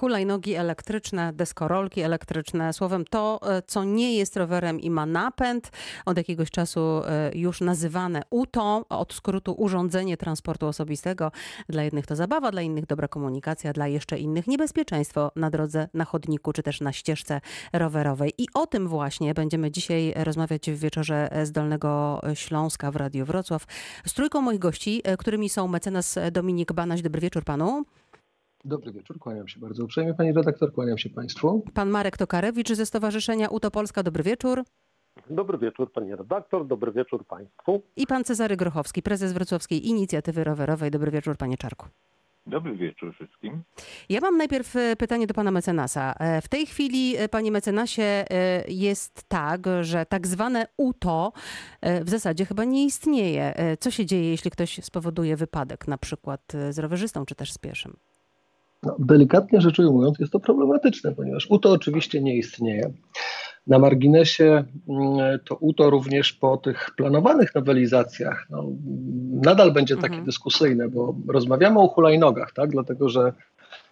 hulajnogi elektryczne, deskorolki elektryczne, słowem to, e, co nie jest rowerem i ma napęd, od jakiegoś czasu e, już nazywane UTO, od skrótu Urządzenie Transportu Osobistego. Dla jednych to zabawa, dla innych dobra komunikacja, dla jeszcze innych niebezpieczeństwo na drodze, na chodniku czy też na ścieżce rowerowej. I o tym właśnie będziemy dzisiaj rozmawiać w wieczorze z Dolnego Śląska w Radiu Wrocław z trójką moich gości, e, którymi są mecenas Dominik Banaś. Dobry wieczór panu. Dobry wieczór, kłaniam się bardzo uprzejmie pani redaktor, kłaniam się państwu. Pan Marek Tokarewicz ze Stowarzyszenia UTO Polska. Dobry wieczór. Dobry wieczór pani redaktor, dobry wieczór państwu. I pan Cezary Grochowski, prezes Wrocławskiej Inicjatywy Rowerowej. Dobry wieczór panie Czarku. Dobry wieczór wszystkim. Ja mam najpierw e, pytanie do pana mecenasa. E, W tej chwili, e, panie mecenasie, jest tak, że tak zwane UTO w zasadzie chyba nie istnieje. Co się dzieje, jeśli ktoś spowoduje wypadek, na przykład z rowerzystą czy też z pieszym? No, delikatnie rzecz ujmując, jest to problematyczne, ponieważ UTO oczywiście nie istnieje. Na marginesie mm, to UTO również po tych planowanych nowelizacjach no, nadal będzie takie Mhm. dyskusyjne, bo rozmawiamy o hulajnogach, tak? dlatego że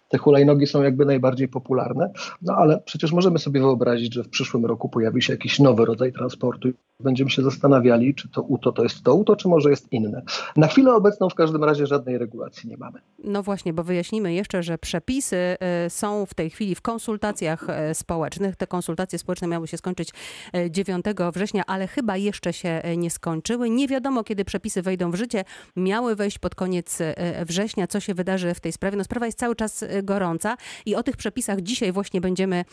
te hulajnogi są jakby najbardziej popularne, no ale przecież możemy sobie wyobrazić, że w przyszłym roku pojawi się jakiś nowy rodzaj transportu będziemy się zastanawiali, czy to UTO to jest to UTO, czy może jest inne. Na chwilę obecną w każdym razie żadnej regulacji nie mamy. No właśnie, bo wyjaśnimy jeszcze, że przepisy e, są w tej chwili w konsultacjach e, społecznych. Te konsultacje społeczne miały się skończyć e, 9 września, ale chyba jeszcze się nie skończyły. Nie wiadomo, kiedy przepisy wejdą w życie. Miały wejść pod koniec września. Co się wydarzy w tej sprawie? No sprawa jest cały czas gorąca i o tych przepisach dzisiaj właśnie będziemy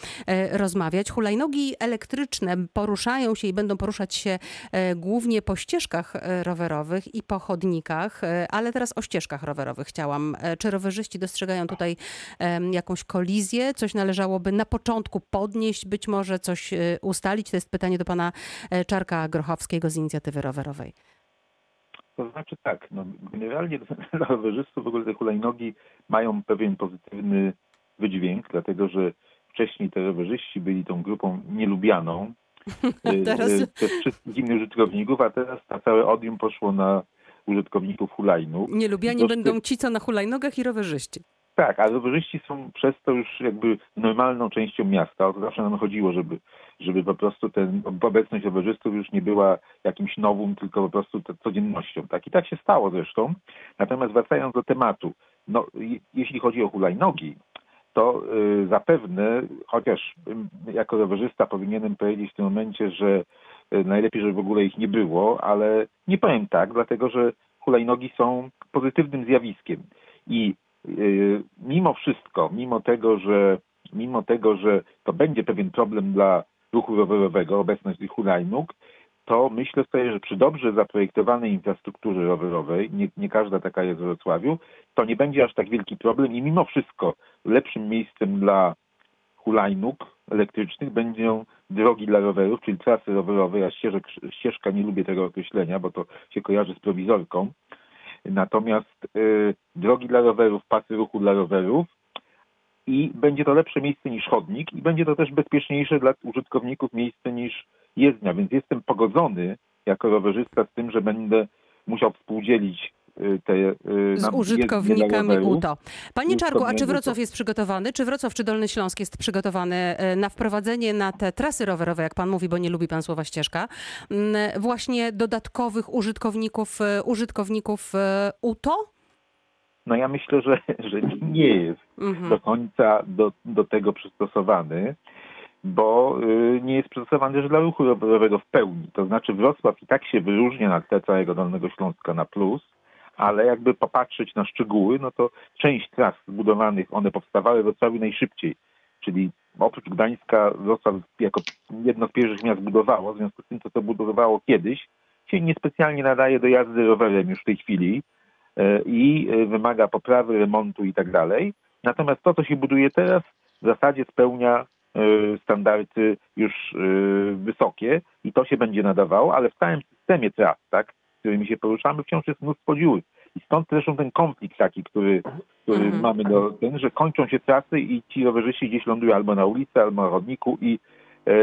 rozmawiać. Hulajnogi elektryczne poruszają się i będą poruszać się e, głównie po ścieżkach e, rowerowych i po chodnikach, e, ale teraz o ścieżkach rowerowych chciałam. Czy rowerzyści dostrzegają tutaj jakąś kolizję? Coś należałoby na początku podnieść, być może coś ustalić? To jest pytanie do pana Czarka Grochowskiego z inicjatywy rowerowej. To znaczy tak, no, generalnie rowerzystów w ogóle te hulajnogi mają pewien pozytywny wydźwięk, dlatego że wcześniej te rowerzyści byli tą grupą nielubianą Teraz- y, przez wszystkich innych użytkowników, a teraz na całe odium poszło na użytkowników hulajnóg. Nielubiani Zresztą- będą ci, co na hulajnogach i rowerzyści. Tak, a rowerzyści są przez to już jakby normalną częścią miasta. O to zawsze nam chodziło, żeby, żeby po prostu ten, obecność rowerzystów już nie była jakimś nowum, tylko po prostu codziennością. Tak? I tak się stało zresztą. Natomiast wracając do tematu, no, je- jeśli chodzi o hulajnogi, to y, zapewne, chociaż jako rowerzysta powinienem powiedzieć w tym momencie, że y, najlepiej, żeby w ogóle ich nie było, ale nie powiem tak, dlatego że hulajnogi są pozytywnym zjawiskiem. I y, mimo wszystko, mimo tego, że mimo tego, że to będzie pewien problem dla ruchu rowerowego, obecność tych hulajnóg, to myślę sobie, że przy dobrze zaprojektowanej infrastrukturze rowerowej, nie, nie każda taka jest w Wrocławiu, to nie będzie aż tak wielki problem i mimo wszystko lepszym miejscem dla hulajnóg elektrycznych będą drogi dla rowerów, czyli trasy rowerowe. Ja ścieżek, ścieżka nie lubię tego określenia, bo to się kojarzy z prowizorką. Natomiast y, drogi dla rowerów, pasy ruchu dla rowerów i będzie to lepsze miejsce niż chodnik i będzie to też bezpieczniejsze dla użytkowników miejsce niż jezdnia, więc jestem pogodzony jako rowerzysta z tym, że będę musiał współdzielić y, te y, Z użytkownikami. UTO. Panie Czarku, a czy Wrocław jest przygotowany? Czy Wrocław, czy Dolny Śląsk jest przygotowany e, na wprowadzenie na te trasy rowerowe, jak pan mówi, bo nie lubi pan słowa ścieżka, mm, właśnie dodatkowych użytkowników, użytkowników UTO? No ja myślę, że, że nie jest Mhm. do końca do, do tego przystosowany, bo y, nie jest przystosowany też dla ruchu rowerowego w pełni. To znaczy Wrocław i tak się wyróżnia na tle całego Dolnego Śląska na plus, ale jakby popatrzeć na szczegóły, no to część tras zbudowanych, one powstawały w Wrocławiu najszybciej, czyli oprócz Gdańska Wrocław jako jedno z pierwszych miast budowało, w związku z tym, co to budowało kiedyś, się niespecjalnie nadaje do jazdy rowerem już w tej chwili e, i e, wymaga poprawy, remontu i tak dalej. Natomiast to, co się buduje teraz, w zasadzie spełnia standardy już e, wysokie i to się będzie nadawało, ale w całym systemie tras, tak, którymi się poruszamy, wciąż jest mnóstwo dziur. I stąd zresztą ten konflikt taki, który, który Mhm. mamy do ten, że kończą się trasy i ci rowerzyści gdzieś lądują albo na ulicy, albo na chodniku i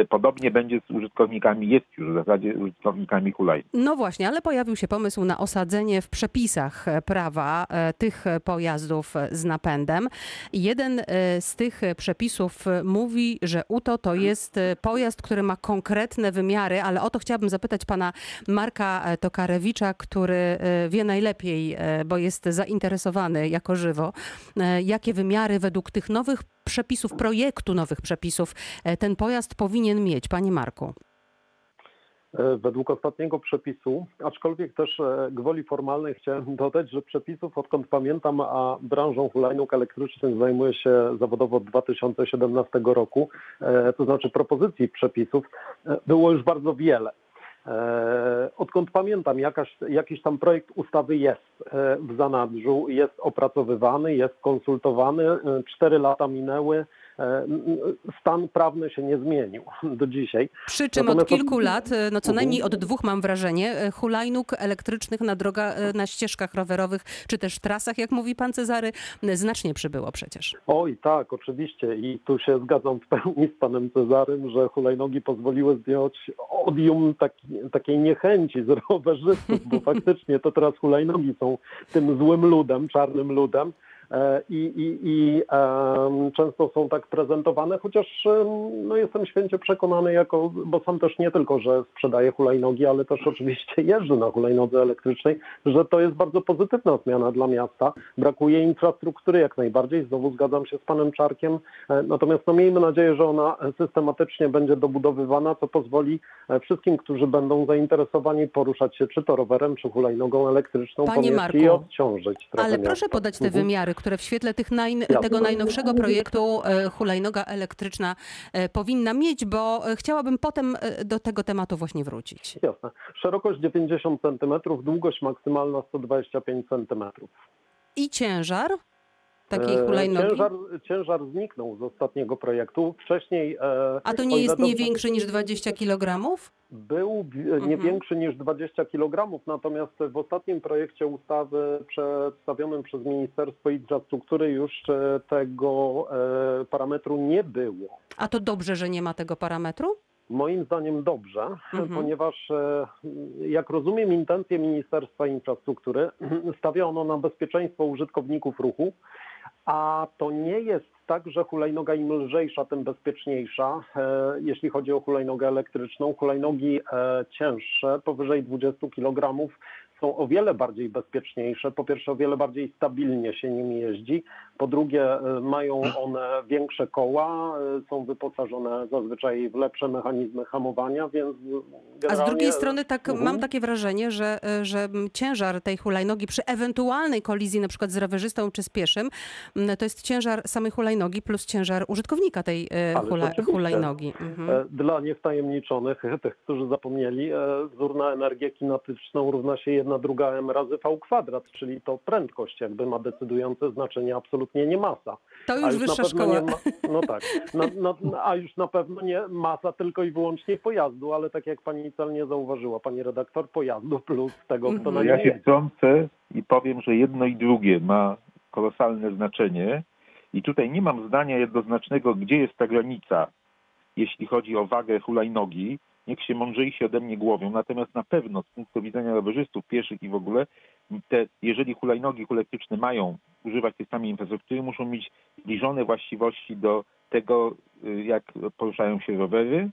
podobnie będzie z użytkownikami, jest już w zasadzie użytkownikami hulajnóg. No właśnie, ale pojawił się pomysł na osadzenie w przepisach e, prawa e, tych pojazdów z napędem. Jeden e, z tych przepisów mówi, że UTO to jest e, pojazd, który ma konkretne wymiary, ale o to chciałabym zapytać pana Marka e, Tokarewicza, który e, wie najlepiej, e, bo jest zainteresowany jako żywo, e, jakie wymiary według tych nowych przepisów, projektu nowych przepisów e, ten pojazd powinien mieć. Panie Marku. E, Według ostatniego przepisu, aczkolwiek też e, gwoli formalnej chciałem dodać, że przepisów odkąd pamiętam, a branżą hulajnóg elektrycznych zajmuję się zawodowo od 2017 roku, to znaczy propozycji przepisów, było już bardzo wiele. E, Odkąd pamiętam, jakaś, jakiś tam projekt ustawy jest e, w zanadrzu, jest opracowywany, jest konsultowany. E, Cztery lata minęły, stan prawny się nie zmienił do dzisiaj. Przy czym od Natomiast od- kilku lat, e, no co Mhm. najmniej od dwóch mam wrażenie, e, hulajnóg elektrycznych na droga, e, na ścieżkach rowerowych, czy też trasach, jak mówi pan Cezary, e, znacznie przybyło przecież. Oj, tak, oczywiście. I tu się zgadzam w pełni z panem Cezarym, że hulajnogi pozwoliły zdjąć odium taki, takiej niechęci z rowerzystów, bo faktycznie to teraz hulajnogi są tym złym ludem, czarnym ludem. E, I, i, i często są tak prezentowane, chociaż no, jestem święcie przekonany, jako, bo sam też nie tylko, że sprzedaję hulajnogi, ale też oczywiście jeżdżę na hulajnodze elektrycznej, że to jest bardzo pozytywna zmiana dla miasta. Brakuje infrastruktury jak najbardziej, znowu zgadzam się z panem Czarkiem, E, natomiast no, miejmy nadzieję, że ona systematycznie będzie dobudowywana, co pozwoli e, wszystkim, którzy będą zainteresowani poruszać się czy to rowerem, czy hulajnogą elektryczną Panie po mieście Marku, i odciążyć trochę Ale proszę miasta. podać te Mhm. wymiary, które w świetle tych tego najnowszego projektu e, hulajnoga elektryczna e, powinna mieć, bo e, chciałabym potem do tego tematu właśnie wrócić. Jasne. Szerokość 90 cm, długość maksymalna 125 cm. I ciężar takiej E, hulajnogi? Ciężar, ciężar zniknął z ostatniego projektu. Wcześniej. e, A to nie jest nie większy niż 20 kg? Był nie Mhm. większy niż 20 kg, natomiast w ostatnim projekcie ustawy przedstawionym przez Ministerstwo Infrastruktury już e, tego parametru nie było. A to dobrze, że nie ma tego parametru? Moim zdaniem dobrze, Mhm. ponieważ jak rozumiem intencje Ministerstwa Infrastruktury, stawia ono na bezpieczeństwo użytkowników ruchu, a to nie jest tak, że hulajnoga im lżejsza, tym bezpieczniejsza, e, jeśli chodzi o hulajnogę elektryczną. Hulajnogi e, cięższe, powyżej 20 kg, są o wiele bardziej bezpieczniejsze. Po pierwsze, o wiele bardziej stabilnie się nimi jeździ. Po drugie, e, mają one większe koła, e, są wyposażone zazwyczaj w lepsze mechanizmy hamowania, więc A z generalnie- drugiej strony tak Mhm. mam takie wrażenie, że, e, że ciężar tej hulajnogi przy ewentualnej kolizji na przykład z rowerzystą czy z pieszym, to jest ciężar samej hulajnogi plus ciężar użytkownika tej hula, hulajnogi. Mhm. Dla niewtajemniczonych, tych, którzy zapomnieli, wzór na energię kinetyczną równa się 1 druga m razy v kwadrat, czyli to prędkość jakby ma decydujące znaczenie, absolutnie nie masa. To A już wyższa szkoła. Nie ma, no tak, na, na, a już na pewno nie masa tylko i wyłącznie pojazdu, ale tak jak pani celnie zauważyła, pani redaktor, pojazdu plus tego, kto Mhm. na Ja się wtrącę i powiem, że jedno i drugie ma kolosalne znaczenie i tutaj nie mam zdania jednoznacznego, gdzie jest ta granica, jeśli chodzi o wagę hulajnogi. Niech się mądrzejsi ode mnie głowią, natomiast na pewno z punktu widzenia rowerzystów, pieszych i w ogóle, te, jeżeli hulajnogi elektryczne mają używać tej samej infrastruktury, muszą mieć zbliżone właściwości do tego, y, jak poruszają się rowery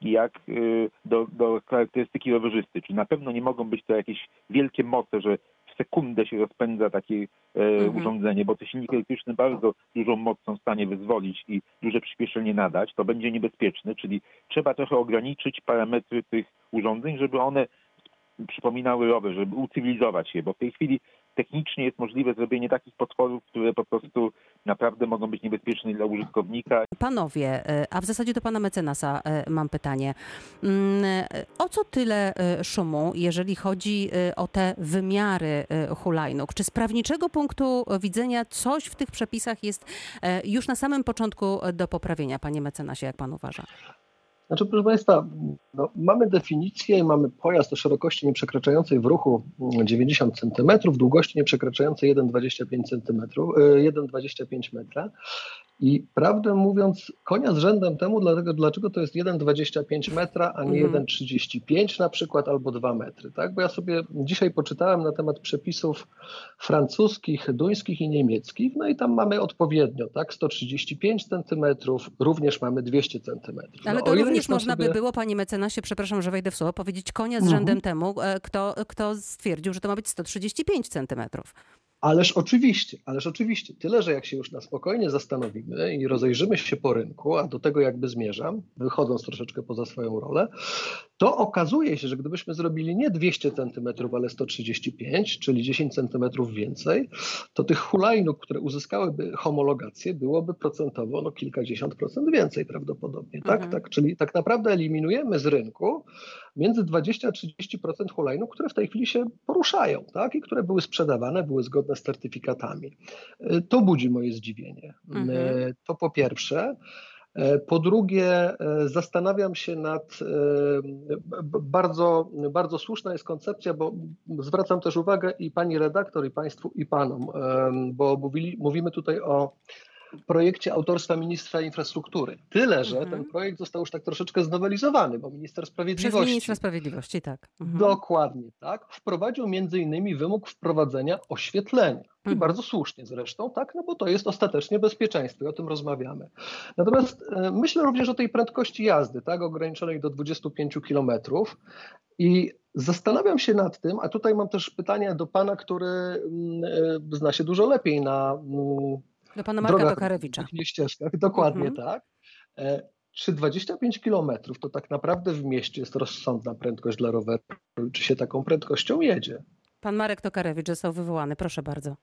i jak y, do, do charakterystyki rowerzysty. Czyli na pewno nie mogą być to jakieś wielkie moce, że w sekundę się rozpędza takie e, Mhm. urządzenie, bo te silniki elektryczne bardzo dużą moc są w stanie wyzwolić i duże przyspieszenie nadać. To będzie niebezpieczne, czyli trzeba trochę ograniczyć parametry tych urządzeń, żeby one przypominały rower, żeby ucywilizować je, bo w tej chwili technicznie jest możliwe zrobienie takich potworów, które po prostu naprawdę mogą być niebezpieczne dla użytkownika Panowie, e, a w zasadzie do pana mecenasa e, mam pytanie. Mm, e, O co tyle szumu, jeżeli chodzi o te wymiary hulajnóg? Czy z prawniczego punktu widzenia coś w tych przepisach jest już na samym początku do poprawienia, panie mecenasie, jak pan uważa? Znaczy, proszę Państwa, no, mamy definicję, mamy pojazd o szerokości nieprzekraczającej w ruchu mm, 90 cm, długości nieprzekraczającej 1,25 cm, y, 1,25 metra. I prawdę mówiąc, konia z rzędem temu, dlatego, dlaczego to jest 1,25 metra, a nie Mhm. 1,35 na przykład, albo 2 metry. Tak? Bo ja sobie dzisiaj poczytałem na temat przepisów francuskich, duńskich i niemieckich, no i tam mamy odpowiednio, tak? 135 centymetrów, również mamy 200 centymetrów. Ale No, to również można sobie- by było, panie mecenasie, przepraszam, że wejdę w słowo, powiedzieć konia z Mhm. rzędem temu, e, kto, kto stwierdził, że to ma być 135 centymetrów. Ależ oczywiście, ależ oczywiście. Tyle, że jak się już na spokojnie zastanowimy i rozejrzymy się po rynku, a do tego jakby zmierzam, wychodząc troszeczkę poza swoją rolę, to okazuje się, że gdybyśmy zrobili nie 200 cm, ale 135, czyli 10 cm więcej, to tych hulajnóg, które uzyskałyby homologację, byłoby procentowo no, kilkadziesiąt procent więcej prawdopodobnie. Tak? Mhm. Tak? Czyli tak naprawdę eliminujemy z rynku między 20 a 30% hulajnóg, które w tej chwili się poruszają tak? i które były sprzedawane, były zgodne z certyfikatami. Y, To budzi moje zdziwienie. Mhm. Y, To po pierwsze. E, Po drugie, e, zastanawiam się nad. e, Bardzo, bardzo słuszna jest koncepcja, bo zwracam też uwagę i pani redaktor, i państwu, i panom, bo mówili, mówimy tutaj o projekcie autorstwa ministra infrastruktury. Tyle, że Mhm. ten projekt został już tak troszeczkę znowelizowany, bo minister Przez sprawiedliwości. ministra sprawiedliwości, tak. Mhm. Dokładnie tak. Wprowadził między innymi wymóg wprowadzenia oświetlenia. I Mhm. bardzo słusznie zresztą, tak, no bo to jest ostatecznie bezpieczeństwo i o tym rozmawiamy. Natomiast e, myślę również o tej prędkości jazdy, tak, ograniczonej do 25 km. I zastanawiam się nad tym, a tutaj mam też pytanie do pana, który mm, e, zna się dużo lepiej na mm, Do pana Marka drogach, Tokarewicza. ścieżkach, dokładnie Mhm. tak. E, Czy 25 km to tak naprawdę w mieście jest rozsądna prędkość dla roweru? Czy się taką prędkością jedzie? Pan Marek Tokarewicz został wywołany, proszę bardzo.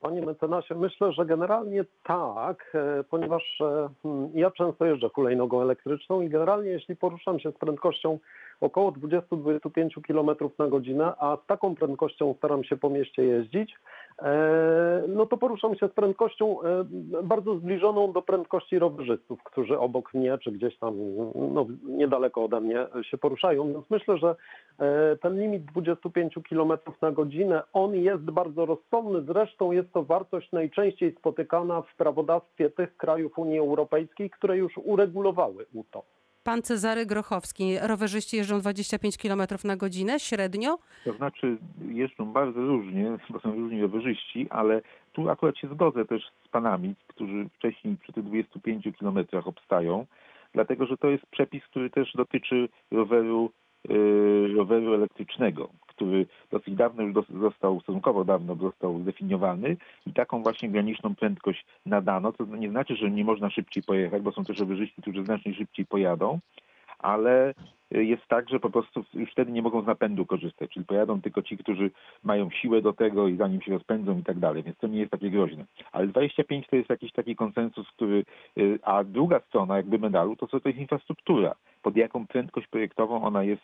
Panie mecenasie, myślę, że generalnie tak, e, ponieważ e, hmm, ja często jeżdżę hulajnogą elektryczną i generalnie jeśli poruszam się z prędkością około 20-25 km na godzinę, a z taką prędkością staram się po mieście jeździć, e, no to poruszam się z prędkością e, bardzo zbliżoną do prędkości rowerzystów, którzy obok mnie czy gdzieś tam no, niedaleko ode mnie się poruszają. Więc myślę, że e, ten limit 25 km na godzinę, on jest bardzo rozsądny. Zresztą jest to wartość najczęściej spotykana w prawodawstwie tych krajów Unii Europejskiej, które już uregulowały UTO. Pan Cezary Grochowski, rowerzyści jeżdżą 25 km na godzinę średnio? To znaczy jeżdżą bardzo różnie, bo są różni rowerzyści, ale tu akurat się zgodzę też z panami, którzy wcześniej przy tych 25 kilometrach obstają, dlatego że to jest przepis, który też dotyczy roweru, yy, roweru elektrycznego, który dosyć dawno już został, stosunkowo dawno został zdefiniowany i taką właśnie graniczną prędkość nadano, co nie znaczy, że nie można szybciej pojechać, bo są też rowerzyści, którzy znacznie szybciej pojadą, ale jest tak, że po prostu już wtedy nie mogą z napędu korzystać, czyli pojadą tylko ci, którzy mają siłę do tego i zanim się rozpędzą i tak dalej, więc to nie jest takie groźne. Ale 25 to jest jakiś taki konsensus, który, y, a druga strona jakby medalu to co to jest infrastruktura, pod jaką prędkość projektową ona jest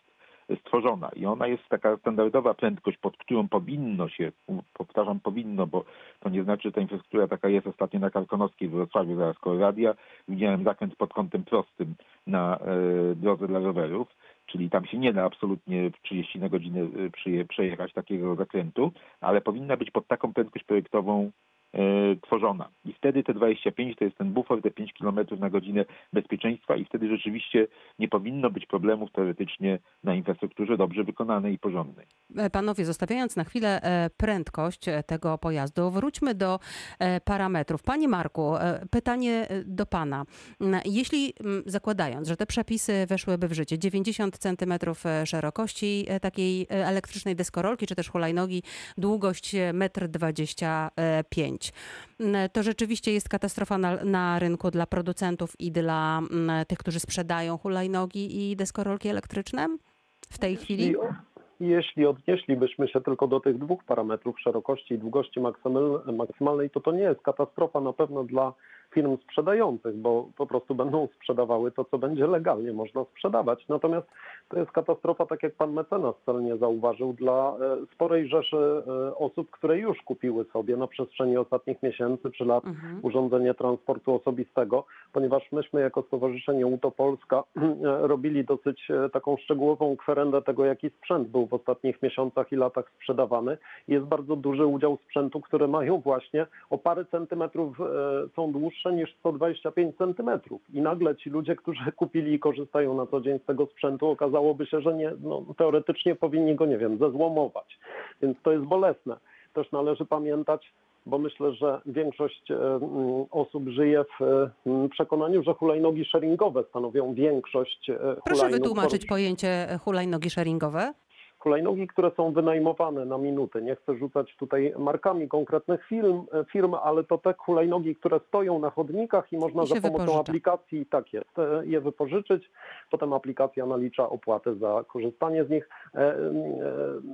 stworzona. I ona jest taka standardowa prędkość, pod którą powinno się, powtarzam powinno, bo to nie znaczy, że ta infrastruktura taka jest. Ostatnio na Karkonoskiej w Wrocławiu, zaraz koło radia, widziałem zakręt pod kątem prostym na e, drodze dla rowerów, czyli tam się nie da absolutnie w 30 na godzinę e, przyje, przejechać takiego zakrętu, ale powinna być pod taką prędkość projektową tworzona. I wtedy te 25 to jest ten bufor, te 5 km na godzinę bezpieczeństwa i wtedy rzeczywiście nie powinno być problemów teoretycznie na infrastrukturze dobrze wykonanej i porządnej. E, Panowie, zostawiając na chwilę e, prędkość e, tego pojazdu, wróćmy do e, parametrów. Panie Marku, e, pytanie e, do Pana. Mm, Jeśli mm, zakładając, że te przepisy weszłyby w życie, 90 cm szerokości e, takiej e, elektrycznej deskorolki, czy też hulajnogi, długość e, 1,25 m, Mm, to rzeczywiście jest katastrofa na, na rynku dla producentów i dla mm, tych, którzy sprzedają hulajnogi i deskorolki elektryczne w tej chwili? Jeśli, odnieślibyśmy się tylko do tych dwóch parametrów, szerokości i długości maksymal- maksymalnej, to to nie jest katastrofa na pewno dla firm sprzedających, bo po prostu będą sprzedawały to, co będzie legalnie można sprzedawać. Natomiast to jest katastrofa, tak jak pan mecenas celnie zauważył, dla e, sporej rzeszy e, osób, które już kupiły sobie na przestrzeni ostatnich miesięcy czy lat Mhm. urządzenie transportu osobistego, ponieważ myśmy jako Stowarzyszenie UTO Polska robili dosyć e, taką szczegółową kwerendę tego, jaki sprzęt był w ostatnich miesiącach i latach sprzedawany. Jest bardzo duży udział sprzętu, które mają właśnie o parę centymetrów e, są dłuższe wyższe niż 125 centymetrów. I nagle ci ludzie, którzy kupili i korzystają na co dzień z tego sprzętu, okazałoby się, że nie, no, teoretycznie powinni go, nie wiem, zezłomować. Więc to jest bolesne. Też należy pamiętać, bo myślę, że większość e, mm, osób żyje w mm, przekonaniu, że hulajnogi sharingowe stanowią większość e, Proszę hulajnóg wytłumaczyć pojęcie hulajnogi sharingowe. Hulajnogi, które są wynajmowane na minuty. Nie chcę rzucać tutaj markami konkretnych firm, firm ale to te hulajnogi, które stoją na chodnikach i można I za pomocą wypożycza. aplikacji, tak jest, e, je wypożyczyć. Potem aplikacja nalicza opłatę za korzystanie z nich. E, e,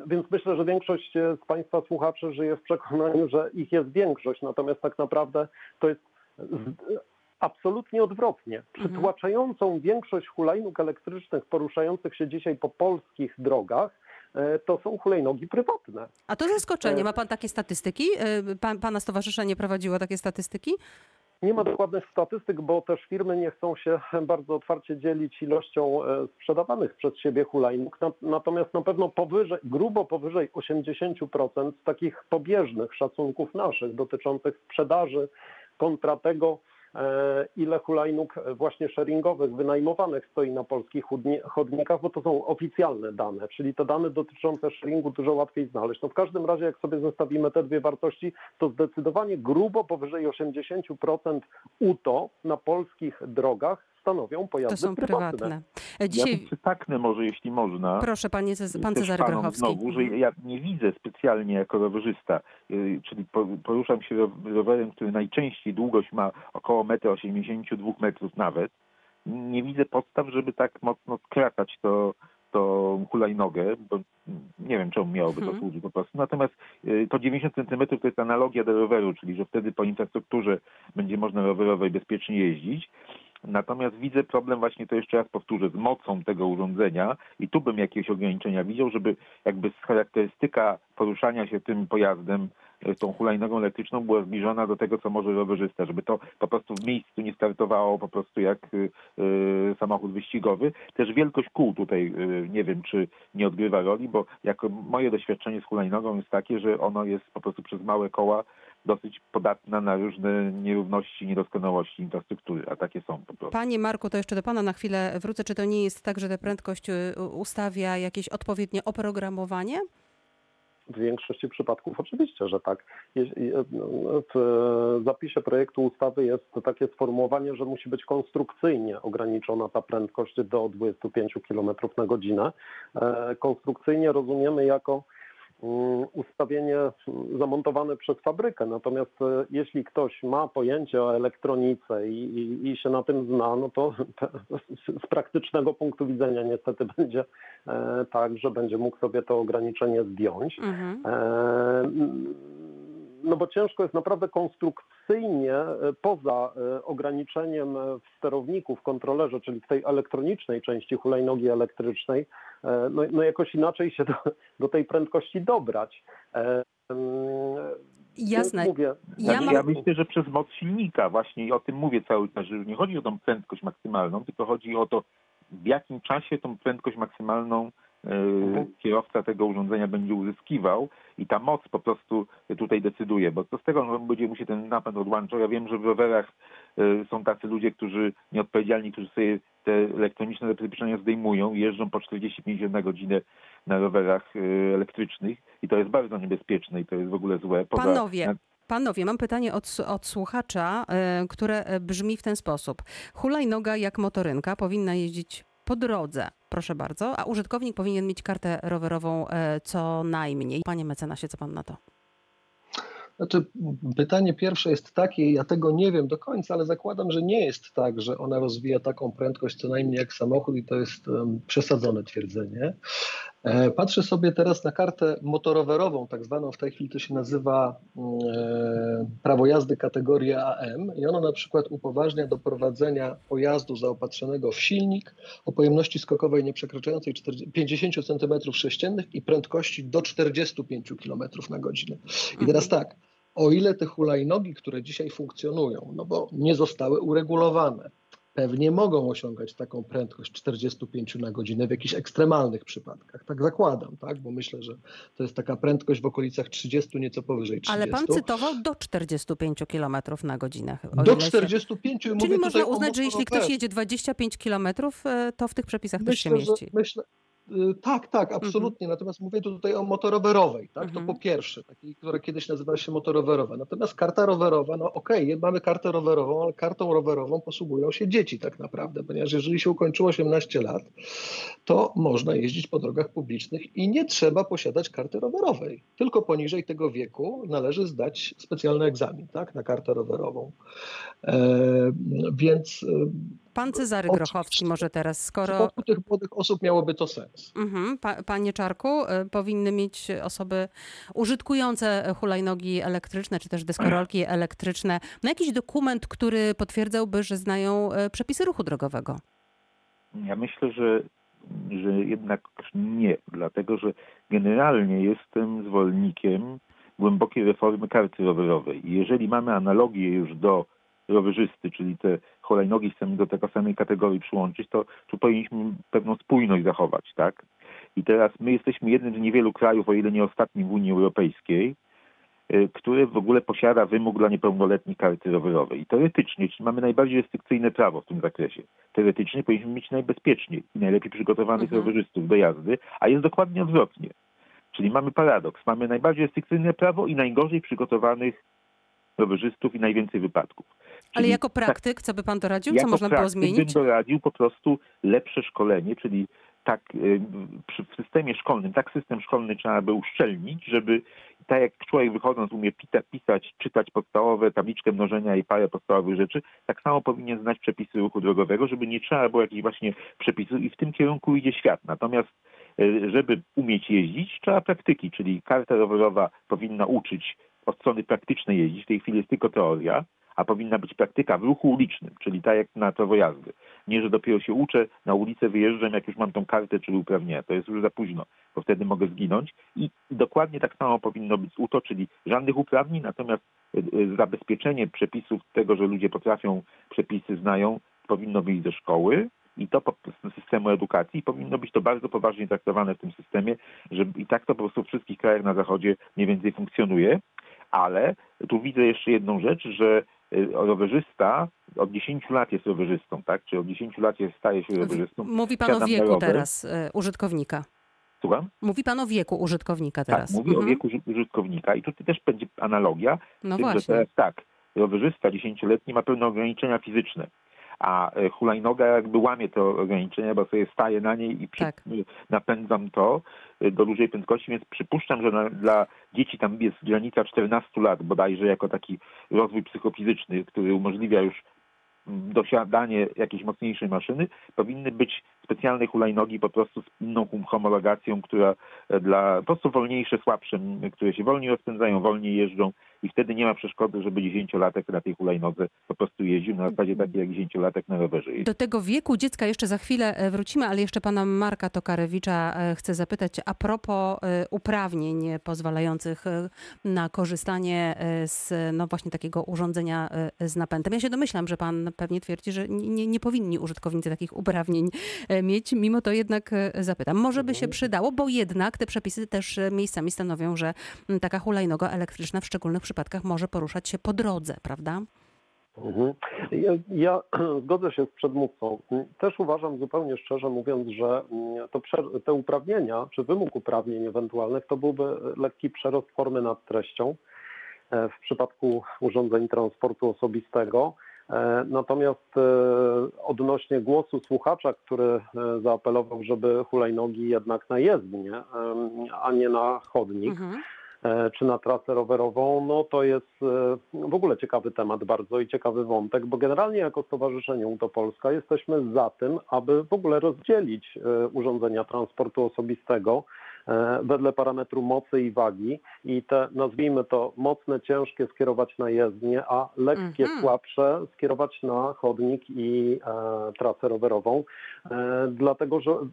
Więc myślę, że większość z Państwa słuchaczy żyje w przekonaniu, że ich jest większość, natomiast tak naprawdę to jest z- absolutnie odwrotnie. Przytłaczającą większość hulajnóg elektrycznych poruszających się dzisiaj po polskich drogach to są hulajnogi prywatne. A to zaskoczenie. E, Ma pan takie statystyki? E, Pan, pana stowarzyszenie prowadziło takie statystyki? Nie ma dokładnych statystyk, bo też firmy nie chcą się bardzo otwarcie dzielić ilością e, sprzedawanych przez siebie hulajnóg. Na- Natomiast na pewno powyżej, grubo powyżej 80% z takich pobieżnych szacunków naszych dotyczących sprzedaży kontra tego, e, ile hulajnóg właśnie sharingowych wynajmowanych stoi na polskich chodnikach, bo to są oficjalne dane, czyli te dane dotyczące sharingu dużo łatwiej znaleźć. No w każdym razie, jak sobie zestawimy te dwie wartości, to zdecydowanie grubo powyżej 80% UTO na polskich drogach stanowią To pojazdy są prywatne. E, Ja Dzisiaj, tu przytaknę może, jeśli można. proszę panie, pan Cezary Grochowski. Znowu, że ja nie widzę specjalnie jako rowerzysta, y, czyli po- poruszam się ro- rowerem, który najczęściej długość ma około 1,82 m nawet. Nie widzę podstaw, żeby tak mocno skracać to, to hulajnogę, bo nie wiem, czemu miałoby to Mhm. służyć po prostu. Natomiast y, to 90 cm to jest analogia do roweru, czyli że wtedy po infrastrukturze będzie można rowerowej bezpiecznie jeździć. Natomiast widzę problem właśnie, to jeszcze raz powtórzę, z mocą tego urządzenia i tu bym jakieś ograniczenia widział, żeby jakby charakterystyka poruszania się tym pojazdem, e, tą hulajnogą elektryczną była zbliżona do tego, co może rowerzysta, żeby to po prostu w miejscu nie startowało po prostu jak y, samochód wyścigowy. Też wielkość kół tutaj y, nie wiem, czy nie odgrywa roli, bo jako moje doświadczenie z hulajnogą jest takie, że ono jest po prostu przez małe koła dosyć podatna na różne nierówności, niedoskonałości infrastruktury, a takie są po prostu. Panie Marku, to jeszcze do pana na chwilę wrócę. Czy to nie jest tak, że tę prędkość y, ustawia jakieś odpowiednie oprogramowanie? W większości przypadków oczywiście, że tak. Jeśli- W zapisie projektu ustawy jest takie sformułowanie, że musi być konstrukcyjnie ograniczona ta prędkość do 25 km na godzinę. E, Konstrukcyjnie rozumiemy jako ustawienie mm, zamontowane przez fabrykę. Natomiast e, jeśli ktoś ma pojęcie o elektronice i, i, i się na tym zna, no to z, praktycznego punktu widzenia niestety będzie e, tak, że będzie mógł sobie to ograniczenie zdjąć. Mhm. E, No bo ciężko jest naprawdę konstrukcyjnie e, poza ograniczeniem w sterowniku, w kontrolerze, czyli w tej elektronicznej części hulajnogi elektrycznej, no, no jakoś inaczej się do, do tej prędkości dobrać. E, Jasne. Mówię, Ja Znaczy, mam- ja myślę, że przez moc silnika właśnie i o tym mówię cały czas, że nie chodzi o tą prędkość maksymalną, tylko chodzi o to, w jakim czasie tą prędkość maksymalną e, Mhm. kierowca tego urządzenia będzie uzyskiwał i ta moc po prostu tutaj decyduje, bo to z tego on będzie mu się ten napęd odłączał. Ja wiem, że w rowerach e, są tacy ludzie, którzy nieodpowiedzialni, którzy sobie te elektroniczne zabezpieczenia zdejmują i jeżdżą po 40-50 na godzinę na rowerach e, elektrycznych i to jest bardzo niebezpieczne i to jest w ogóle złe. Poza- Panowie, Panowie, mam pytanie od, od słuchacza, e, które e, brzmi w ten sposób. Hulajnoga jak motorynka powinna jeździć po drodze, proszę bardzo, a użytkownik powinien mieć kartę rowerową e, co najmniej. Panie mecenasie, co pan na to? Znaczy, pytanie pierwsze jest takie, ja tego nie wiem do końca, ale zakładam, że nie jest tak, że ona rozwija taką prędkość co najmniej jak samochód i to jest um, przesadzone twierdzenie. E, patrzę sobie teraz na kartę motorowerową, tak zwaną w tej chwili to się nazywa e, prawo jazdy kategoria AM i ono na przykład upoważnia do prowadzenia pojazdu zaopatrzonego w silnik o pojemności skokowej nieprzekraczającej 40, 50 cm3 i prędkości do 45 km na godzinę. I teraz tak, o ile te hulajnogi, które dzisiaj funkcjonują, no bo nie zostały uregulowane, pewnie mogą osiągać taką prędkość 45 na godzinę w jakichś ekstremalnych przypadkach. Tak zakładam, tak? bo myślę, że to jest taka prędkość w okolicach 30, nieco powyżej 30. Ale pan cytował do 45 km na godzinę. Do ile się- 45 Czyli można uznać, że jeśli ktoś jedzie 25 km, to w tych przepisach też się Myślę, że, mieści. myślę, tak, tak, absolutnie. Natomiast mówię tutaj o motorowerowej, tak? Mhm. To po pierwsze, takiej, która kiedyś nazywała się motorowerowa. Natomiast karta rowerowa, no okej, mamy kartę rowerową, ale kartą rowerową posługują się dzieci tak naprawdę, ponieważ jeżeli się ukończyło 18 lat, to można jeździć po drogach publicznych i nie trzeba posiadać karty rowerowej. Tylko poniżej tego wieku należy zdać specjalny egzamin, tak, na kartę rowerową. E, więc e, Pan Cezary Oczywiście. Grochowski może teraz, w skoro... przypadku tych młodych osób miałoby to sens. Mhm, pa, panie Czarku, y, powinny mieć osoby użytkujące hulajnogi elektryczne, czy też deskorolki elektryczne, no jakiś dokument, który potwierdzałby, że znają y, przepisy ruchu drogowego. Ja myślę, że, że jednak nie, dlatego że generalnie jestem zwolennikiem głębokiej reformy karty rowerowej. Jeżeli mamy analogię już do rowerzysty, czyli te hulajnogi chcemy do tego samej kategorii przyłączyć, to tu powinniśmy pewną spójność zachować, tak? I teraz my jesteśmy jednym z niewielu krajów, o ile nie ostatnim w Unii Europejskiej, y, który w ogóle posiada wymóg dla niepełnoletnich karty rowerowej. I teoretycznie, czyli mamy najbardziej restrykcyjne prawo w tym zakresie. Teoretycznie powinniśmy mieć najbezpieczniej i najlepiej przygotowanych Mhm. rowerzystów do jazdy, a jest dokładnie odwrotnie. Czyli mamy paradoks. Mamy najbardziej restrykcyjne prawo i najgorzej przygotowanych rowerzystów i najwięcej wypadków. Ale Czyli jako tak- praktyk, co by pan doradził? Co można było zmienić? bym doradził po prostu lepsze szkolenie, czyli tak y, w systemie szkolnym, tak system szkolny trzeba by uszczelnić, żeby tak jak człowiek wychodząc umie pita, pisać, czytać podstawowe tabliczkę mnożenia i parę podstawowych rzeczy, tak samo powinien znać przepisy ruchu drogowego, żeby nie trzeba było jakichś właśnie przepisów i w tym kierunku idzie świat. Natomiast y, żeby umieć jeździć, trzeba praktyki, czyli karta rowerowa powinna uczyć od strony praktycznej jeździć, w tej chwili jest tylko teoria, a powinna być praktyka w ruchu ulicznym, czyli tak jak na prawo. Nie, że dopiero się uczę, na ulicę wyjeżdżam, jak już mam tą kartę czy uprawnienia. To jest już za późno, bo wtedy mogę zginąć. I dokładnie tak samo powinno być z UTO, czyli żadnych uprawnień, natomiast y, y, zabezpieczenie przepisów tego, że ludzie potrafią, przepisy znają, powinno wyjść ze szkoły i to z systemu edukacji powinno być to bardzo poważnie traktowane w tym systemie, że i tak to po prostu w wszystkich krajach na zachodzie mniej więcej funkcjonuje, ale tu widzę jeszcze jedną rzecz, że y, rowerzysta od 10 lat jest rowerzystą, tak? Czy od 10 lat jest, staje się rowerzystą. Mówi pan o wieku teraz y, użytkownika. Słucham? Mówi pan o wieku użytkownika teraz. Tak, mówię o Mhm. wieku uży- użytkownika i tutaj też będzie analogia, No tym, właśnie. teraz tak, rowerzysta 10-letni ma pewne ograniczenia fizyczne, a e, hulajnoga jakby łamie te ograniczenia, bo sobie staje na niej i Tak. napędzam to e, do dużej prędkości, więc przypuszczam, że na, dla dzieci tam jest granica 14 lat bodajże jako taki rozwój psychofizyczny, który umożliwia już mm, dosiadanie jakiejś mocniejszej maszyny, powinny być specjalne hulajnogi po prostu z inną homologacją, która e, dla po prostu wolniejsze, słabsze, które się wolniej rozpędzają, wolniej jeżdżą i wtedy nie ma przeszkody, żeby dziesięciolatek na tej hulajnodze po prostu jeździł na zasadzie takiej jak dziesięciolatek na rowerze. Do tego wieku dziecka jeszcze za chwilę e, wrócimy, ale jeszcze pana Marka Tokarewicza e, chcę zapytać a propos uprawnień pozwalających na korzystanie z no właśnie takiego urządzenia z napędem. Ja się domyślam, że pan pewnie twierdzi, że nie, nie powinni użytkownicy takich uprawnień mieć, mimo to jednak e, zapytam. Może by się przydało, bo jednak te przepisy też e, miejscami stanowią, że taka hulajnoga elektryczna w szczególnych przypadkach może poruszać się po drodze, prawda? Mhm. Ja, ja zgodzę się z przedmówcą. Też uważam zupełnie szczerze mówiąc, że mm, to te uprawnienia, czy wymóg uprawnień ewentualnych, to byłby lekki przerost formy nad treścią e, w przypadku urządzeń transportu osobistego. E, Natomiast e, odnośnie głosu słuchacza, który e, zaapelował, żeby hulajnogi jednak na jezdnię, a nie na chodnik, Mhm. czy na trasę rowerową, no to jest w ogóle ciekawy temat bardzo i ciekawy wątek, bo generalnie jako Stowarzyszenie UTO Polska jesteśmy za tym, aby w ogóle rozdzielić urządzenia transportu osobistego wedle parametru mocy i wagi i te, nazwijmy to, mocne, ciężkie skierować na jezdnię, a lekkie, Mhm. słabsze skierować na chodnik i e, trasę rowerową, e, dlatego że mm,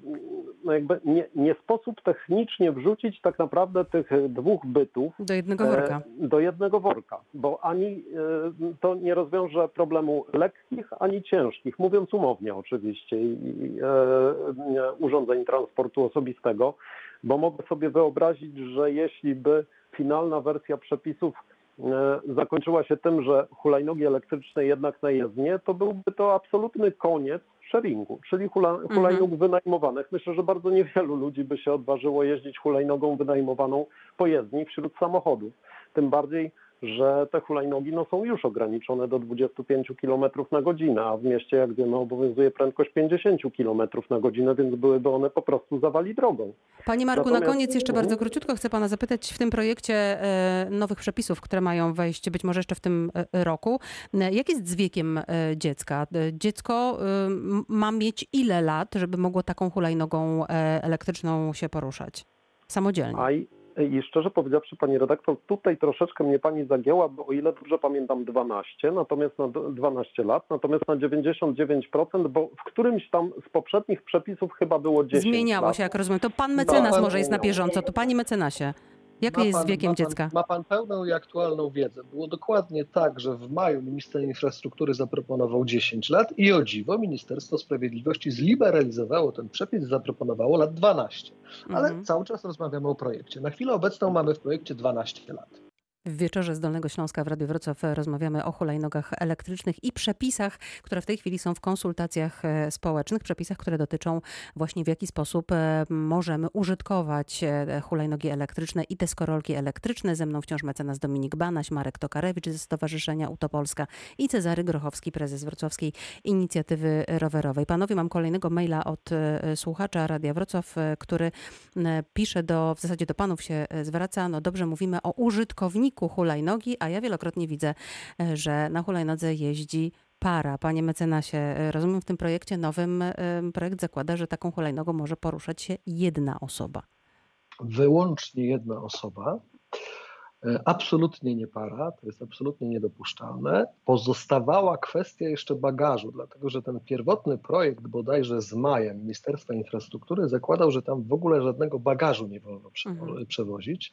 no jakby nie, nie sposób technicznie wrzucić tak naprawdę tych dwóch bytów Do jednego worka. E, Do jednego worka, bo ani e, to nie rozwiąże problemu lekkich, ani ciężkich, mówiąc umownie oczywiście, i, i, e, urządzeń transportu osobistego, bo mogę sobie wyobrazić, że jeśli by finalna wersja przepisów e, zakończyła się tym, że hulajnogi elektryczne jednak na jezdnię, to byłby to absolutny koniec sharingu, czyli hula, hulajnóg wynajmowanych. Myślę, że bardzo niewielu ludzi by się odważyło jeździć hulajnogą wynajmowaną po jezdni wśród samochodów. Tym bardziej, że te hulajnogi no, są już ograniczone do 25 km na godzinę, a w mieście, jak wiemy, obowiązuje prędkość 50 km na godzinę, więc byłyby one po prostu zawali drogą. Panie Marku, na Natomiast- koniec jeszcze Mhm. bardzo króciutko chcę pana zapytać w tym projekcie e, nowych przepisów, które mają wejść być może jeszcze w tym e, roku. e, Jak jest z wiekiem dziecka? Dziecko ma mieć ile lat, żeby mogło taką hulajnogą elektryczną się poruszać? Samodzielnie. I, i szczerze powiedziawszy, pani redaktor, tutaj troszeczkę mnie pani zagięła, bo o ile dobrze pamiętam 12, natomiast na d- 12 lat, natomiast na 99%, bo w którymś tam z poprzednich przepisów chyba było 10 Zmieniało lat. się, jak rozumiem. To pan mecenas No, może jest na bieżąco. To panie mecenasie, jak Ma jest z wiekiem ma pan, dziecka? Ma pan pełną i aktualną wiedzę. Było dokładnie tak, że w maju minister infrastruktury zaproponował 10 lat i o dziwo Ministerstwo Sprawiedliwości zliberalizowało ten przepis, zaproponowało lat 12. Ale Mhm. cały czas rozmawiamy o projekcie. Na chwilę obecną mamy w projekcie 12 lat. W wieczorze z Dolnego Śląska w Radiu Wrocław rozmawiamy o hulajnogach elektrycznych i przepisach, które w tej chwili są w konsultacjach e, społecznych, przepisach, które dotyczą właśnie w jaki sposób e, możemy użytkować e, hulajnogi elektryczne i deskorolki elektryczne. Ze mną wciąż mecenas Dominik Banaś, Marek Tokarewicz ze Stowarzyszenia Utopolska i Cezary Grochowski, prezes Wrocławskiej Inicjatywy Rowerowej. Panowie, mam kolejnego maila od słuchacza Radia Wrocław, który pisze do, w zasadzie do panów się zwraca, no dobrze mówimy o użytkowniku hulajnogi, a ja wielokrotnie widzę, e, że na hulajnodze jeździ para. Panie mecenasie, e, rozumiem w tym projekcie nowym e, projekt zakłada, że taką hulajnogą może poruszać się jedna osoba. Wyłącznie jedna osoba. E, Absolutnie nie para, to jest absolutnie niedopuszczalne. Pozostawała kwestia jeszcze bagażu, dlatego że ten pierwotny projekt bodajże z maja Ministerstwa Infrastruktury zakładał, że tam w ogóle żadnego bagażu nie wolno przewo- Mhm. przewozić.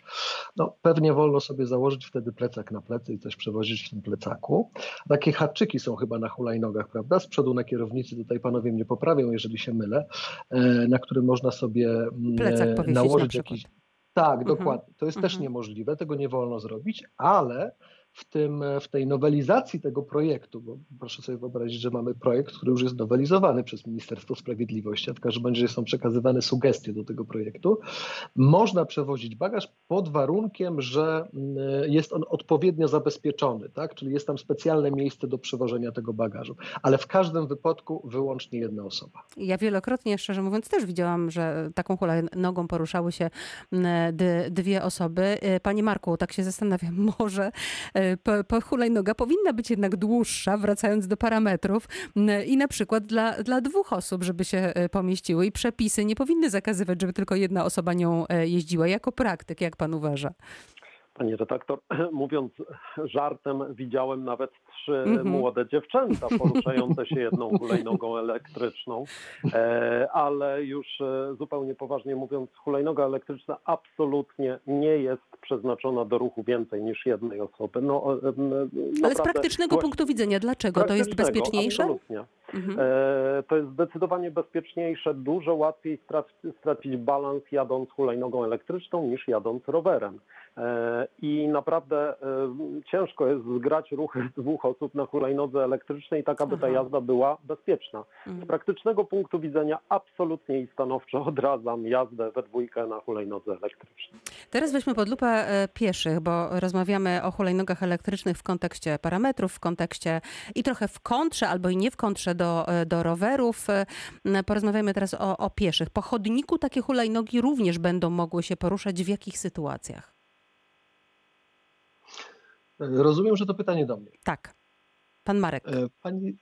No, pewnie wolno sobie założyć wtedy plecak na plecy i coś przewozić w tym plecaku. Takie haczyki są chyba na hulajnogach, prawda? Z przodu na kierownicy, tutaj panowie mnie poprawią, jeżeli się mylę, e, na którym można sobie mm, Plecak e, na nałożyć przykład. jakiś tak, Mhm. dokładnie. To jest też Mhm. niemożliwe, tego nie wolno zrobić, ale w, tym, w tej nowelizacji tego projektu, bo proszę sobie wyobrazić, że mamy projekt, który już jest nowelizowany przez Ministerstwo Sprawiedliwości, a w każdym razie są przekazywane sugestie do tego projektu, można przewozić bagaż pod warunkiem, że mm, jest on odpowiednio zabezpieczony, tak? czyli jest tam specjalne miejsce do przewożenia tego bagażu, ale w każdym wypadku wyłącznie jedna osoba. Ja wielokrotnie, szczerze mówiąc, też widziałam, że taką hulajnogą poruszały się m, d- dwie osoby. E, Panie Marku, tak się zastanawiam, może e, po, po hulajnoga powinna być jednak dłuższa, wracając do parametrów i na przykład dla, dla dwóch osób, żeby się e, pomieściły i przepisy nie powinny zakazywać, żeby tylko jedna osoba nią e, jeździła. Jako praktyk, jak pan uważa? Pani redaktor, mówiąc żartem, widziałem nawet trzy Mhm. młode dziewczęta poruszające się jedną hulajnogą elektryczną, e, ale już e, zupełnie poważnie mówiąc, hulajnoga elektryczna absolutnie nie jest przeznaczona do ruchu więcej niż jednej osoby. No, e, m, Ale z praktycznego punktu widzenia, dlaczego? To jest bezpieczniejsze? Absolutnie. Mhm. To jest zdecydowanie bezpieczniejsze, dużo łatwiej strac- stracić balans jadąc hulajnogą elektryczną niż jadąc rowerem. I naprawdę ciężko jest zgrać ruchy dwóch osób na hulajnodze elektrycznej, tak aby ta Aha. jazda była bezpieczna. Z Mhm. praktycznego punktu widzenia absolutnie i stanowczo odradzam jazdę we dwójkę na hulajnodze elektrycznej. Teraz weźmy pod lupę e, pieszych, bo rozmawiamy o hulajnogach elektrycznych w kontekście parametrów, w kontekście i trochę w kontrze, albo i nie w kontrze do, e, do rowerów. E, Porozmawiamy teraz o, o pieszych. Po chodniku takie hulajnogi również będą mogły się poruszać w jakich sytuacjach? Rozumiem, że to pytanie do mnie. Tak. Pan Marek. E, Pani,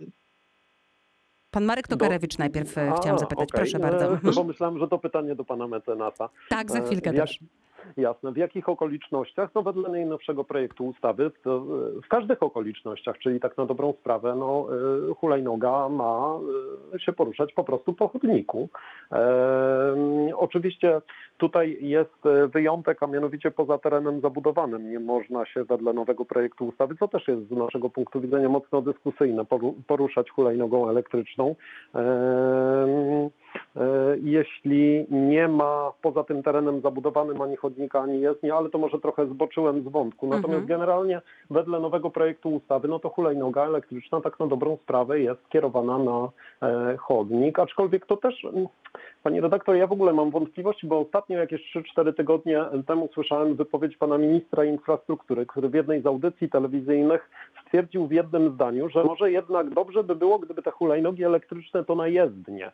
Pan Marek Tokarewicz najpierw e, A, chciałam zapytać. okej. Proszę bardzo. E, Mhm. Pomyślałem, że to pytanie do pana mecenasa. Tak, za E, chwilkę jak- też. Jasne. W jakich okolicznościach? No wedle najnowszego projektu ustawy, e, w każdych okolicznościach, czyli tak na dobrą sprawę, no e, hulajnoga ma e, się poruszać po prostu po chodniku. E, Oczywiście tutaj jest e, wyjątek, a mianowicie poza terenem zabudowanym nie można się wedle nowego projektu ustawy, co też jest z naszego punktu widzenia mocno dyskusyjne, poru- poruszać hulajnogą elektryczną. E, Jeśli nie ma poza tym terenem zabudowanym ani chodnika, ani jezdni, ale to może trochę zboczyłem z wątku. Natomiast Mhm. generalnie wedle nowego projektu ustawy, no to hulajnoga elektryczna tak na dobrą sprawę jest skierowana na e, chodnik, aczkolwiek to też, pani redaktor, ja w ogóle mam wątpliwości, bo ostatnio jakieś 3-4 tygodnie temu słyszałem wypowiedź pana ministra infrastruktury, który w jednej z audycji telewizyjnych stwierdził w jednym zdaniu, że może jednak dobrze by było, gdyby te hulajnogi elektryczne to na jezdnie.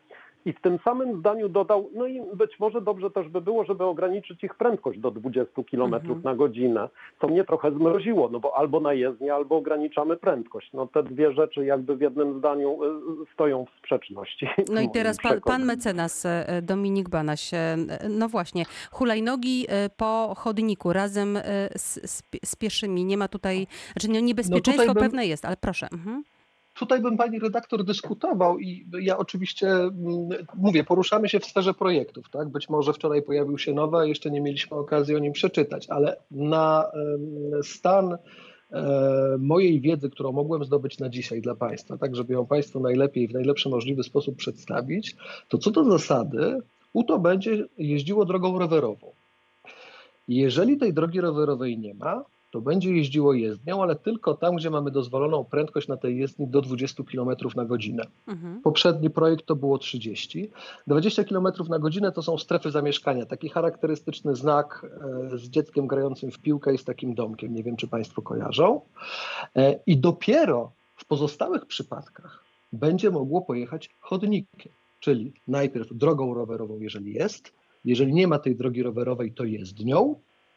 I w tym samym zdaniu dodał, no i być może dobrze też by było, żeby ograniczyć ich prędkość do 20 km Mhm. na godzinę. To mnie trochę zmroziło, no bo albo na jezdnię, albo ograniczamy prędkość. No te dwie rzeczy jakby w jednym zdaniu y, stoją w sprzeczności. No i teraz pan, pan mecenas e, Dominik Banaś. e, No właśnie, hulajnogi e, po chodniku razem z, z, z pieszymi. Nie ma tutaj, znaczy no niebezpieczeństwo bym- pewne jest, ale proszę. Mhm. Tutaj bym pani redaktor dyskutował i ja oczywiście mm, mówię, poruszamy się w sferze projektów, tak? Być może wczoraj pojawił się nowy, a jeszcze nie mieliśmy okazji o nim przeczytać, ale na stan e, mojej wiedzy, którą mogłem zdobyć na dzisiaj dla Państwa, tak żeby ją Państwu najlepiej, w najlepszy możliwy sposób przedstawić, to co do zasady UTO będzie jeździło drogą rowerową. Jeżeli tej drogi rowerowej nie ma, to będzie jeździło jezdnią, ale tylko tam, gdzie mamy dozwoloną prędkość na tej jezdni do 20 km na godzinę. Mhm. Poprzedni projekt to było 30. 20 km na godzinę to są strefy zamieszkania. Taki charakterystyczny znak e, z dzieckiem grającym w piłkę i z takim domkiem. Nie wiem, czy Państwo kojarzą. E, I dopiero w pozostałych przypadkach będzie mogło pojechać chodnikiem, czyli najpierw drogą rowerową, jeżeli jest. Jeżeli nie ma tej drogi rowerowej, to jezdnią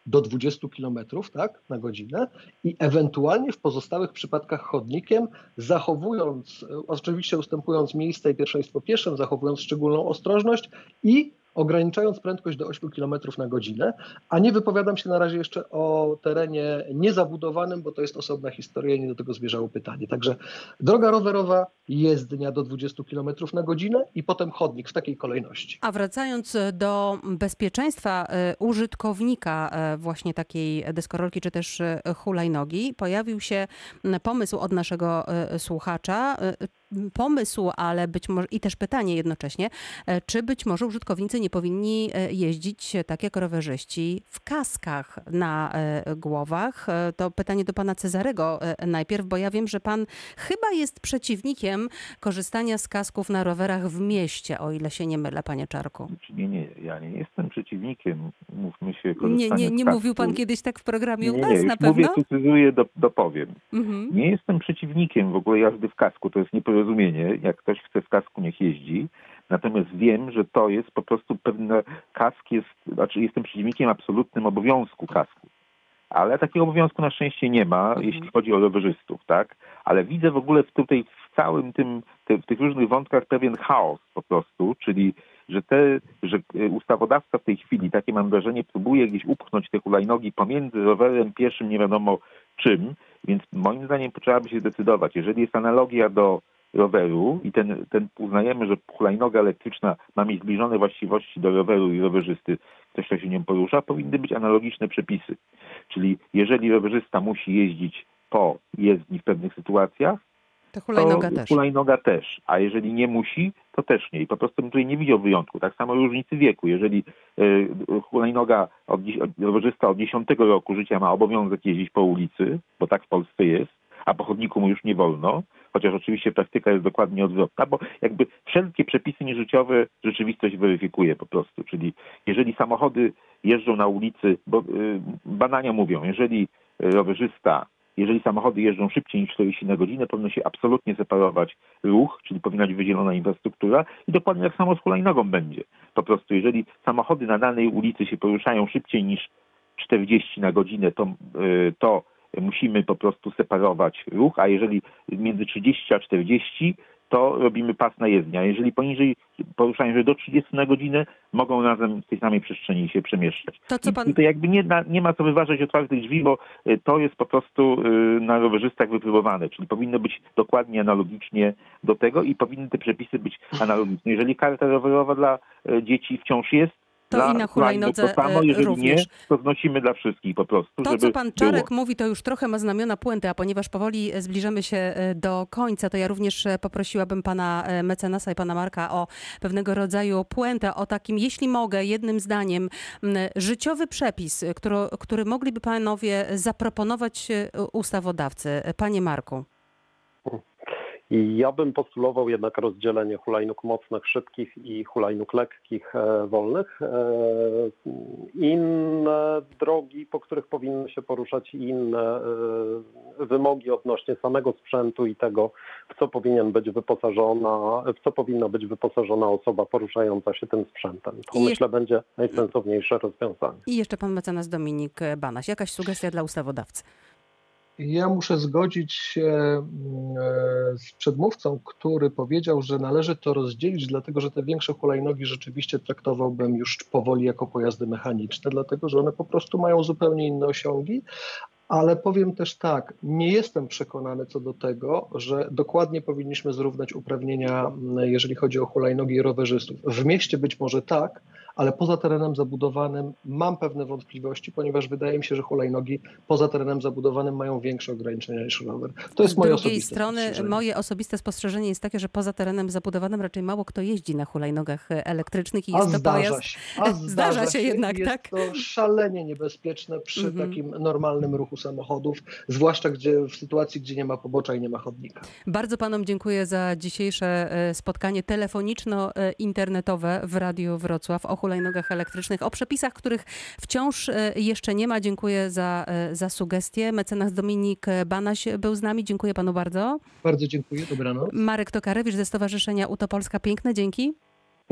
do 20 km tak, na godzinę i ewentualnie w pozostałych przypadkach chodnikiem, zachowując, oczywiście ustępując miejsce i pierwszeństwo pieszym, zachowując szczególną ostrożność i ograniczając prędkość do 8 km na godzinę, a nie wypowiadam się na razie jeszcze o terenie niezabudowanym, bo to jest osobna historia i nie do tego zmierzało pytanie. Także droga rowerowa, jezdnia do 20 km na godzinę i potem chodnik w takiej kolejności. A wracając do bezpieczeństwa e, użytkownika e, właśnie takiej deskorolki czy też e, hulajnogi, pojawił się pomysł od naszego słuchacza. Pomysł, ale być może i też pytanie jednocześnie, e, czy być może użytkownicy nie powinni e, jeździć tak jak rowerzyści w kaskach na e, głowach? To pytanie do pana Cezarego najpierw, bo ja wiem, że pan chyba jest przeciwnikiem korzystania z kasków na rowerach w mieście, o ile się nie mylę, panie Czarku. Czy Nie, nie, ja nie jestem przeciwnikiem, mówmy się, Nie, korzystania nie, nie kasku. mówił pan kiedyś tak w programie u Nie, nas nie, na już mówię, pewno? precyzuję, do, dopowiem. Mhm. Nie jestem przeciwnikiem w ogóle jazdy w kasku, to jest nieporozumienie. Jak ktoś chce w kasku, niech jeździ. Natomiast wiem, że to jest po prostu pewne, kask jest, znaczy jestem przeciwnikiem absolutnym obowiązku kasku. Ale takiego obowiązku na szczęście nie ma, Mhm. jeśli chodzi o rowerzystów, tak? Ale widzę w ogóle w tutaj w całym tym, te, w tych różnych wątkach pewien chaos po prostu, czyli że te, że e, ustawodawca w tej chwili, takie mam wrażenie, próbuje gdzieś upchnąć te hulajnogi pomiędzy rowerem, pieszym, nie wiadomo czym, więc moim zdaniem trzeba by się zdecydować. Jeżeli jest analogia do roweru i ten, ten uznajemy, że hulajnoga elektryczna ma mieć zbliżone właściwości do roweru i rowerzysty, ktoś, kto się nią porusza, powinny być analogiczne przepisy. Czyli jeżeli rowerzysta musi jeździć po jezdni w pewnych sytuacjach, To hulajnoga to też. hulajnoga też. A jeżeli nie musi, to też nie. I po prostu bym tutaj nie widział wyjątku. Tak samo różnicy wieku. Jeżeli y, hulajnoga, od, rowerzysta od 10 roku życia ma obowiązek jeździć po ulicy, bo tak w Polsce jest, a po chodniku mu już nie wolno, chociaż oczywiście praktyka jest dokładnie odwrotna, bo jakby wszelkie przepisy nieżyciowe rzeczywistość weryfikuje po prostu. Czyli jeżeli samochody jeżdżą na ulicy, bo y, badania mówią, jeżeli rowerzysta jeżeli samochody jeżdżą szybciej niż 40 na godzinę, powinno się absolutnie separować ruch, czyli powinna być wydzielona infrastruktura i dokładnie tak samo z hulajnogą będzie. Po prostu jeżeli samochody na danej ulicy się poruszają szybciej niż 40 na godzinę, to, y, to musimy po prostu separować ruch, a jeżeli między 30 a 40 to robimy pas na jezdnię. A jeżeli poniżej poruszają się do 30 na godzinę, mogą razem w tej samej przestrzeni się przemieszczać. To co I pan- Tutaj jakby nie, nie ma co wyważać otwartych drzwi, bo y, to jest po prostu y, na rowerzystach wypróbowane, czyli powinno być dokładnie analogicznie do tego i powinny te przepisy być analogiczne. Jeżeli karta rowerowa dla y, dzieci wciąż jest, To dla i na hulajnodze, to samo, y, jeżeli również. nie, to znosimy dla wszystkich po prostu, To, żeby co pan Czarek było. mówi, to już trochę ma znamiona puenty, a ponieważ powoli e, zbliżamy się e, do końca, to ja również e, poprosiłabym pana e, mecenasa i pana Marka o pewnego rodzaju puentę, o takim, jeśli mogę, jednym zdaniem, życiowy przepis, e, który, który mogliby panowie zaproponować e, ustawodawcy. E, Panie Marku. I ja bym postulował jednak rozdzielenie hulajnóg mocnych, szybkich i hulajnóg lekkich, e, wolnych. E, inne drogi, po których powinny się poruszać inne e, wymogi odnośnie samego sprzętu i tego, w co powinien być wyposażona, w co powinna być wyposażona osoba poruszająca się tym sprzętem. To I myślę będzie najsensowniejsze rozwiązanie. I jeszcze pan mecenas Dominik Banaś. Jakaś sugestia dla ustawodawcy? Ja muszę zgodzić się mm, e, z przedmówcą, który powiedział, że należy to rozdzielić, dlatego że te większe hulajnogi rzeczywiście traktowałbym już powoli jako pojazdy mechaniczne, dlatego że one po prostu mają zupełnie inne osiągi. Ale powiem też tak, nie jestem przekonany co do tego, że dokładnie powinniśmy zrównać uprawnienia, mm, jeżeli chodzi o hulajnogi i rowerzystów. W mieście być może tak, ale poza terenem zabudowanym mam pewne wątpliwości, ponieważ wydaje mi się, że hulajnogi poza terenem zabudowanym mają większe ograniczenia niż rower. To jest Z moje drugiej osobiste strony spostrzeżenie. moje osobiste spostrzeżenie jest takie, że poza terenem zabudowanym raczej mało kto jeździ na hulajnogach e, elektrycznych i A jest to zdarza pojazd. się. A Zdarza się jednak, jest tak? to szalenie niebezpieczne przy Mhm. takim normalnym ruchu samochodów, zwłaszcza gdzie, w sytuacji, gdzie nie ma pobocza i nie ma chodnika. Bardzo panom dziękuję za dzisiejsze e, spotkanie telefoniczno-internetowe w Radiu Wrocław o hulajnogach elektrycznych, o przepisach, których wciąż e, jeszcze nie ma. Dziękuję za, e, za sugestie. Mecenas Dominik Banaś był z nami. Dziękuję panu bardzo. Bardzo dziękuję, dobranoc. Marek Tokarewicz ze Stowarzyszenia Utopolska. Piękne dzięki.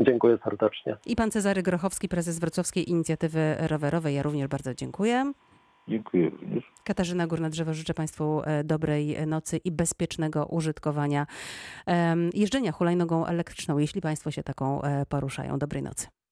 Dziękuję serdecznie. I pan Cezary Grochowski, prezes Wrocławskiej Inicjatywy Rowerowej. Ja również bardzo dziękuję. Dziękuję również. Katarzyna Górna-Drzewo, życzę Państwu e, dobrej nocy i bezpiecznego użytkowania jeżdżenia hulajnogą elektryczną, jeśli Państwo się taką poruszają. Dobrej nocy.